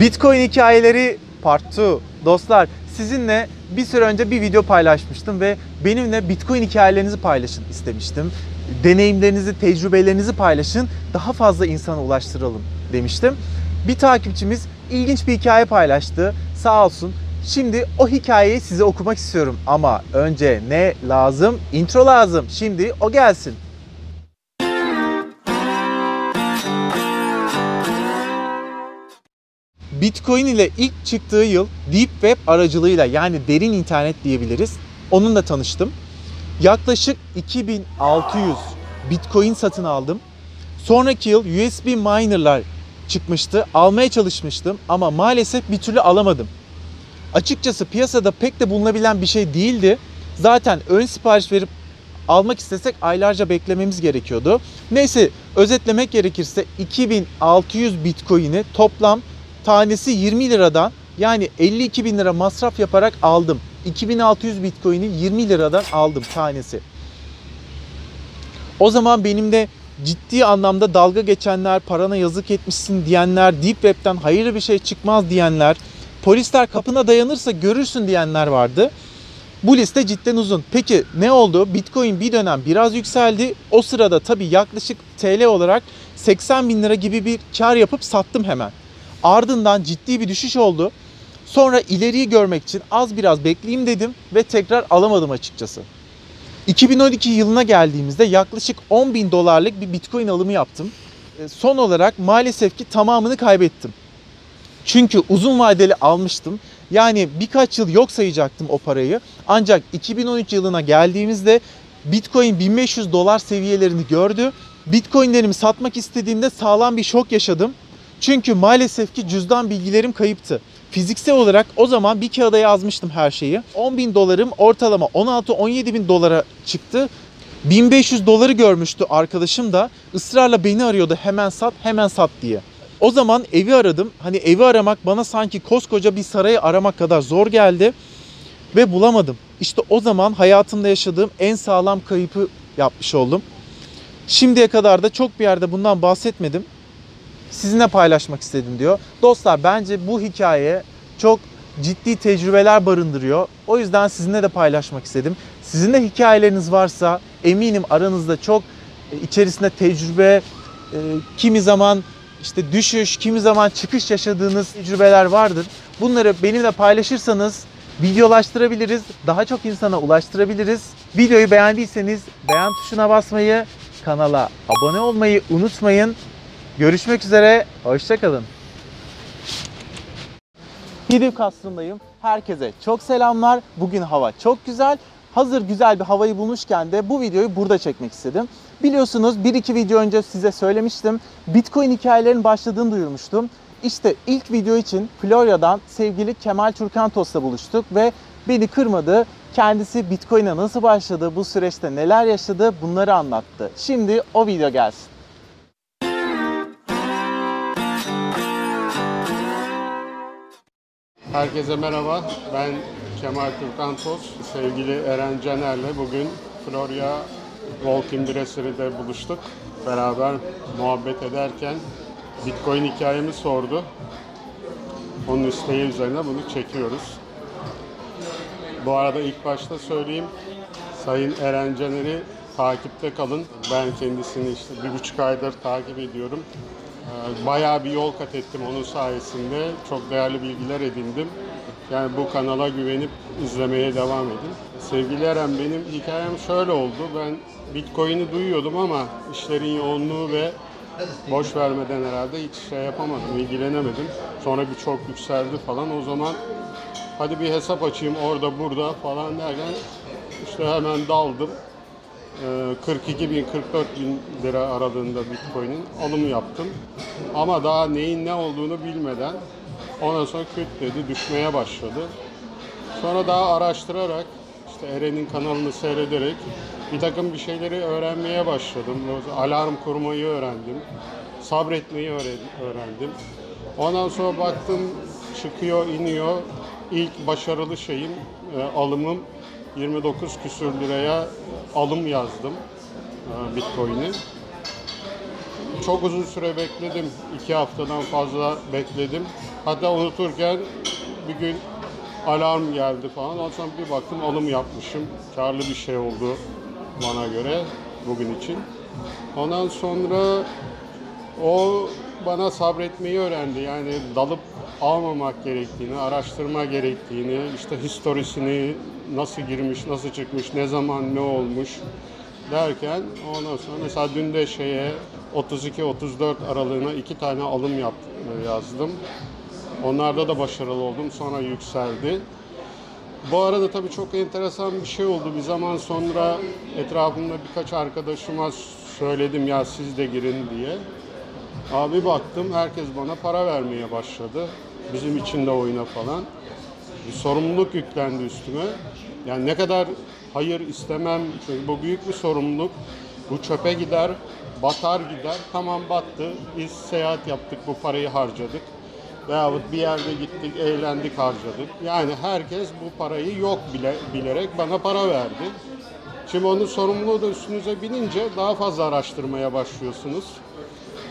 Bitcoin hikayeleri part 2. Dostlar sizinle bir süre önce bir video paylaşmıştım ve benimle Bitcoin hikayelerinizi paylaşın istemiştim. Deneyimlerinizi, tecrübelerinizi paylaşın. Daha fazla insana ulaştıralım demiştim. Bir takipçimiz ilginç bir hikaye paylaştı. Sağ olsun. Şimdi o hikayeyi size okumak istiyorum ama önce ne lazım? Intro lazım. Şimdi o gelsin. Bitcoin ile ilk çıktığı yıl Deep Web aracılığıyla yani derin internet diyebiliriz. Onunla tanıştım. Yaklaşık 2600 Bitcoin satın aldım. Sonraki yıl USB miner'lar çıkmıştı. Almaya çalışmıştım ama maalesef bir türlü alamadım. Açıkçası piyasada pek de bulunabilen bir şey değildi. Zaten ön sipariş verip almak istesek aylarca beklememiz gerekiyordu. Neyse özetlemek gerekirse 2600 Bitcoin'i toplam tanesi 20 liradan yani 52 bin lira masraf yaparak aldım. 2600 Bitcoin'i 20 liradan aldım tanesi. O zaman benim de ciddi anlamda dalga geçenler, parana yazık etmişsin diyenler, Deep Web'den hayırlı bir şey çıkmaz diyenler, polisler kapına dayanırsa görürsün diyenler vardı. Bu liste cidden uzun. Peki ne oldu? Bitcoin bir dönem biraz yükseldi. O sırada tabii yaklaşık TL olarak 80 bin lira gibi bir kar yapıp sattım hemen. Ardından ciddi bir düşüş oldu. Sonra ileriyi görmek için az biraz bekleyeyim dedim ve tekrar alamadım açıkçası. 2012 yılına geldiğimizde yaklaşık 10 bin dolarlık bir bitcoin alımı yaptım. E, Son olarak maalesef ki tamamını kaybettim. Çünkü uzun vadeli almıştım. Yani birkaç yıl yok sayacaktım o parayı. Ancak 2013 yılına geldiğimizde Bitcoin 1500 dolar seviyelerini gördü. Bitcoinlerimi satmak istediğimde sağlam bir şok yaşadım. Çünkü maalesef ki cüzdan bilgilerim kayıptı. Fiziksel olarak o zaman bir kağıda yazmıştım her şeyi. 10 bin dolarım ortalama 16-17 bin dolara çıktı. 1500 doları görmüştü arkadaşım da ısrarla beni arıyordu hemen sat hemen sat diye. O zaman evi aradım. Hani evi aramak bana sanki koskoca bir sarayı aramak kadar zor geldi ve bulamadım. İşte o zaman hayatımda yaşadığım en sağlam kayıpı yapmış oldum. Şimdiye kadar da çok bir yerde bundan bahsetmedim sizinle paylaşmak istedim diyor. Dostlar bence bu hikaye çok ciddi tecrübeler barındırıyor. O yüzden sizinle de paylaşmak istedim. Sizin de hikayeleriniz varsa eminim aranızda çok e, içerisinde tecrübe, e, kimi zaman işte düşüş, kimi zaman çıkış yaşadığınız tecrübeler vardır. Bunları benimle paylaşırsanız videolaştırabiliriz, daha çok insana ulaştırabiliriz. Videoyu beğendiyseniz beğen tuşuna basmayı, kanala abone olmayı unutmayın. Görüşmek üzere, hoşçakalın. Hidiv Kasrı'ndayım. Herkese çok selamlar. Bugün hava çok güzel. Hazır güzel bir havayı bulmuşken de bu videoyu burada çekmek istedim. Biliyorsunuz bir iki video önce size söylemiştim. Bitcoin hikayelerinin başladığını duyurmuştum. İşte ilk video için Florya'dan sevgili Kemal Turkantos'la buluştuk ve beni kırmadı. Kendisi Bitcoin'e nasıl başladı, bu süreçte neler yaşadı bunları anlattı. Şimdi o video gelsin. Herkese merhaba. Ben Kemal Türkantos. Sevgili Eren Caner'le bugün Florya Walking Brassery'de buluştuk. Beraber muhabbet ederken Bitcoin hikayemi sordu. Onun isteği üzerine bunu çekiyoruz. Bu arada ilk başta söyleyeyim. Sayın Eren Caner'i takipte kalın. Ben kendisini işte bir buçuk aydır takip ediyorum. Ee, Bayağı bir yol kat ettim onun sayesinde. Çok değerli bilgiler edindim. Yani bu kanala güvenip izlemeye devam edin. Sevgili Eren benim hikayem şöyle oldu. Ben Bitcoin'i duyuyordum ama işlerin yoğunluğu ve boş vermeden herhalde hiç şey yapamadım, ilgilenemedim. Sonra bir çok yükseldi falan. O zaman hadi bir hesap açayım orada burada falan derken işte hemen daldım. Ee, 42 bin 44 bin lira aralığında Bitcoin'in alımı yaptım. Ama daha neyin ne olduğunu bilmeden ondan sonra küt dedi düşmeye başladı. Sonra daha araştırarak işte Eren'in kanalını seyrederek bir takım bir şeyleri öğrenmeye başladım. Alarm kurmayı öğrendim. Sabretmeyi öğren- öğrendim. Ondan sonra baktım çıkıyor iniyor. İlk başarılı şeyim e, alımım 29 küsür liraya alım yazdım e, Bitcoin'i. çok uzun süre bekledim. iki haftadan fazla bekledim. Hatta unuturken bir gün alarm geldi falan. Ondan bir baktım alım yapmışım. Karlı bir şey oldu bana göre bugün için. Ondan sonra o bana sabretmeyi öğrendi. Yani dalıp almamak gerektiğini, araştırma gerektiğini, işte historisini nasıl girmiş, nasıl çıkmış, ne zaman ne olmuş derken ondan sonra mesela dün de şeye 32-34 aralığına iki tane alım yap, yazdım. Onlarda da başarılı oldum. Sonra yükseldi. Bu arada tabii çok enteresan bir şey oldu. Bir zaman sonra etrafımda birkaç arkadaşıma söyledim ya siz de girin diye. Abi baktım herkes bana para vermeye başladı. Bizim için de oyna falan. Bir sorumluluk yüklendi üstüme. Yani ne kadar hayır istemem çünkü bu büyük bir sorumluluk. Bu çöpe gider, batar gider. Tamam battı. Biz seyahat yaptık, bu parayı harcadık. Veyahut bir yerde gittik, eğlendik, harcadık. Yani herkes bu parayı yok bile bilerek bana para verdi. Şimdi onun sorumluluğu da üstünüze binince daha fazla araştırmaya başlıyorsunuz.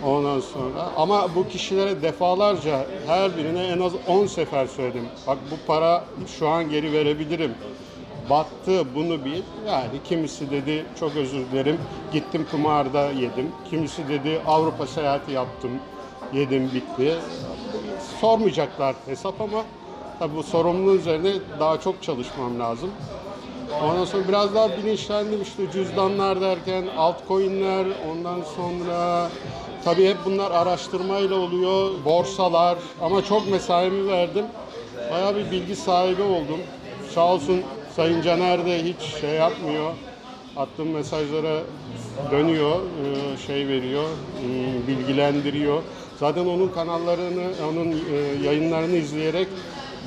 Ondan sonra ama bu kişilere defalarca her birine en az 10 sefer söyledim. Bak bu para şu an geri verebilirim. Battı bunu bil. Yani kimisi dedi çok özür dilerim gittim kumarda yedim. Kimisi dedi Avrupa seyahati yaptım yedim bitti. Sormayacaklar hesap ama tabi bu sorumluluğun üzerine daha çok çalışmam lazım. Ondan sonra biraz daha bilinçlendim işte cüzdanlar derken altcoin'ler ondan sonra tabii hep bunlar araştırmayla oluyor borsalar ama çok mesaimi verdim. Bayağı bir bilgi sahibi oldum. Sağ olsun Sayın Caner de hiç şey yapmıyor. Attığım mesajlara dönüyor, e, şey veriyor, e, bilgilendiriyor. Zaten onun kanallarını, onun e, yayınlarını izleyerek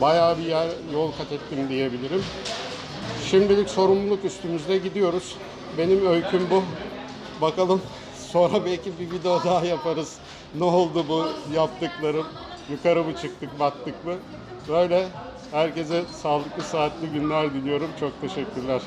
bayağı bir yer yol kat ettim diyebilirim. Şimdilik sorumluluk üstümüzde gidiyoruz. Benim öyküm bu. Bakalım sonra belki bir video daha yaparız. Ne oldu bu yaptıklarım? Yukarı mı çıktık, battık mı? Böyle herkese sağlıklı, saatli günler diliyorum. Çok teşekkürler.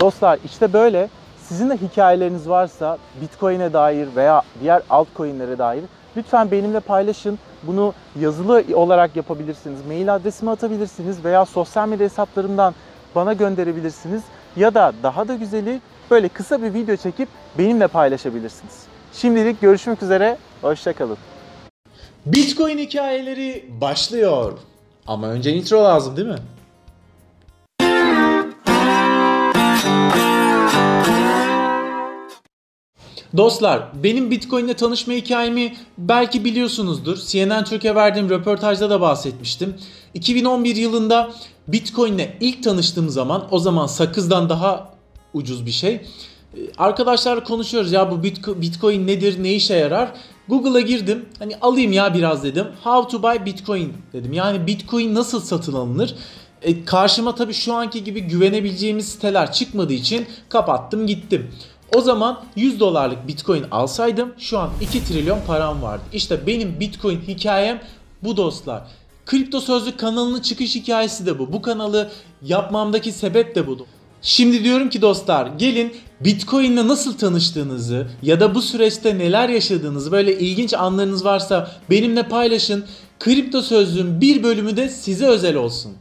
Dostlar işte böyle sizin de hikayeleriniz varsa Bitcoin'e dair veya diğer altcoin'lere dair lütfen benimle paylaşın. Bunu yazılı olarak yapabilirsiniz. Mail adresime atabilirsiniz veya sosyal medya hesaplarımdan bana gönderebilirsiniz. Ya da daha da güzeli böyle kısa bir video çekip benimle paylaşabilirsiniz. Şimdilik görüşmek üzere. Hoşçakalın. Bitcoin hikayeleri başlıyor. Ama önce intro lazım değil mi? Dostlar, benim Bitcoin ile tanışma hikayemi belki biliyorsunuzdur. CNN Türkiye verdiğim röportajda da bahsetmiştim. 2011 yılında Bitcoin ile ilk tanıştığım zaman o zaman sakızdan daha ucuz bir şey. Arkadaşlarla konuşuyoruz ya bu Bitco- Bitcoin nedir, ne işe yarar? Google'a girdim. Hani alayım ya biraz dedim. How to buy Bitcoin dedim. Yani Bitcoin nasıl satın alınır? E, karşıma tabii şu anki gibi güvenebileceğimiz siteler çıkmadığı için kapattım gittim. O zaman 100 dolarlık Bitcoin alsaydım şu an 2 trilyon param vardı. İşte benim Bitcoin hikayem bu dostlar. Kripto Sözlük kanalının çıkış hikayesi de bu. Bu kanalı yapmamdaki sebep de bu. Şimdi diyorum ki dostlar gelin Bitcoin'le nasıl tanıştığınızı ya da bu süreçte neler yaşadığınızı böyle ilginç anlarınız varsa benimle paylaşın. Kripto Sözlüğün bir bölümü de size özel olsun.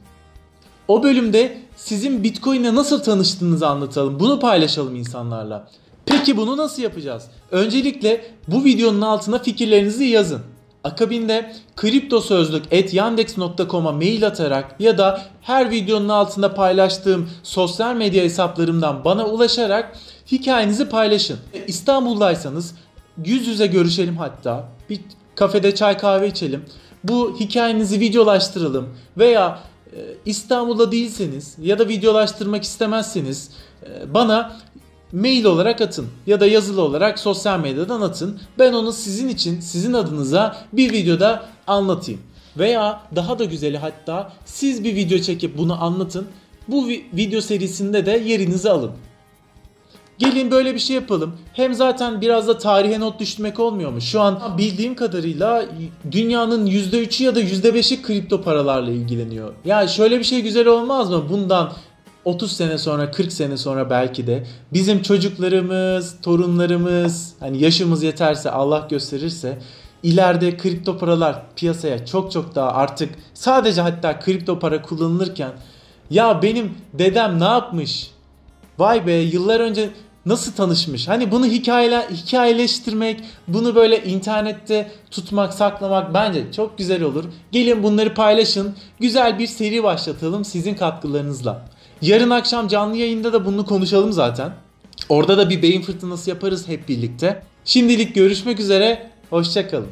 O bölümde sizin Bitcoin'le nasıl tanıştığınızı anlatalım. Bunu paylaşalım insanlarla. Peki bunu nasıl yapacağız? Öncelikle bu videonun altına fikirlerinizi yazın. Akabinde kriptosözlük.yandex.com'a mail atarak ya da her videonun altında paylaştığım sosyal medya hesaplarımdan bana ulaşarak hikayenizi paylaşın. İstanbul'daysanız yüz yüze görüşelim hatta. Bir kafede çay kahve içelim. Bu hikayenizi videolaştıralım veya e, İstanbul'da değilseniz ya da videolaştırmak istemezseniz e, bana mail olarak atın ya da yazılı olarak sosyal medyadan atın. Ben onu sizin için, sizin adınıza bir videoda anlatayım. Veya daha da güzeli hatta siz bir video çekip bunu anlatın. Bu vi- video serisinde de yerinizi alın. Gelin böyle bir şey yapalım. Hem zaten biraz da tarihe not düşmek olmuyor mu? Şu an bildiğim kadarıyla dünyanın %3'ü ya da %5'i kripto paralarla ilgileniyor. Ya şöyle bir şey güzel olmaz mı? Bundan 30 sene sonra 40 sene sonra belki de bizim çocuklarımız, torunlarımız hani yaşımız yeterse Allah gösterirse ileride kripto paralar piyasaya çok çok daha artık sadece hatta kripto para kullanılırken ya benim dedem ne yapmış? Vay be yıllar önce nasıl tanışmış? Hani bunu hikayeler, hikayeleştirmek, bunu böyle internette tutmak, saklamak bence çok güzel olur. Gelin bunları paylaşın. Güzel bir seri başlatalım sizin katkılarınızla. Yarın akşam canlı yayında da bunu konuşalım zaten. Orada da bir beyin fırtınası yaparız hep birlikte. Şimdilik görüşmek üzere. Hoşçakalın.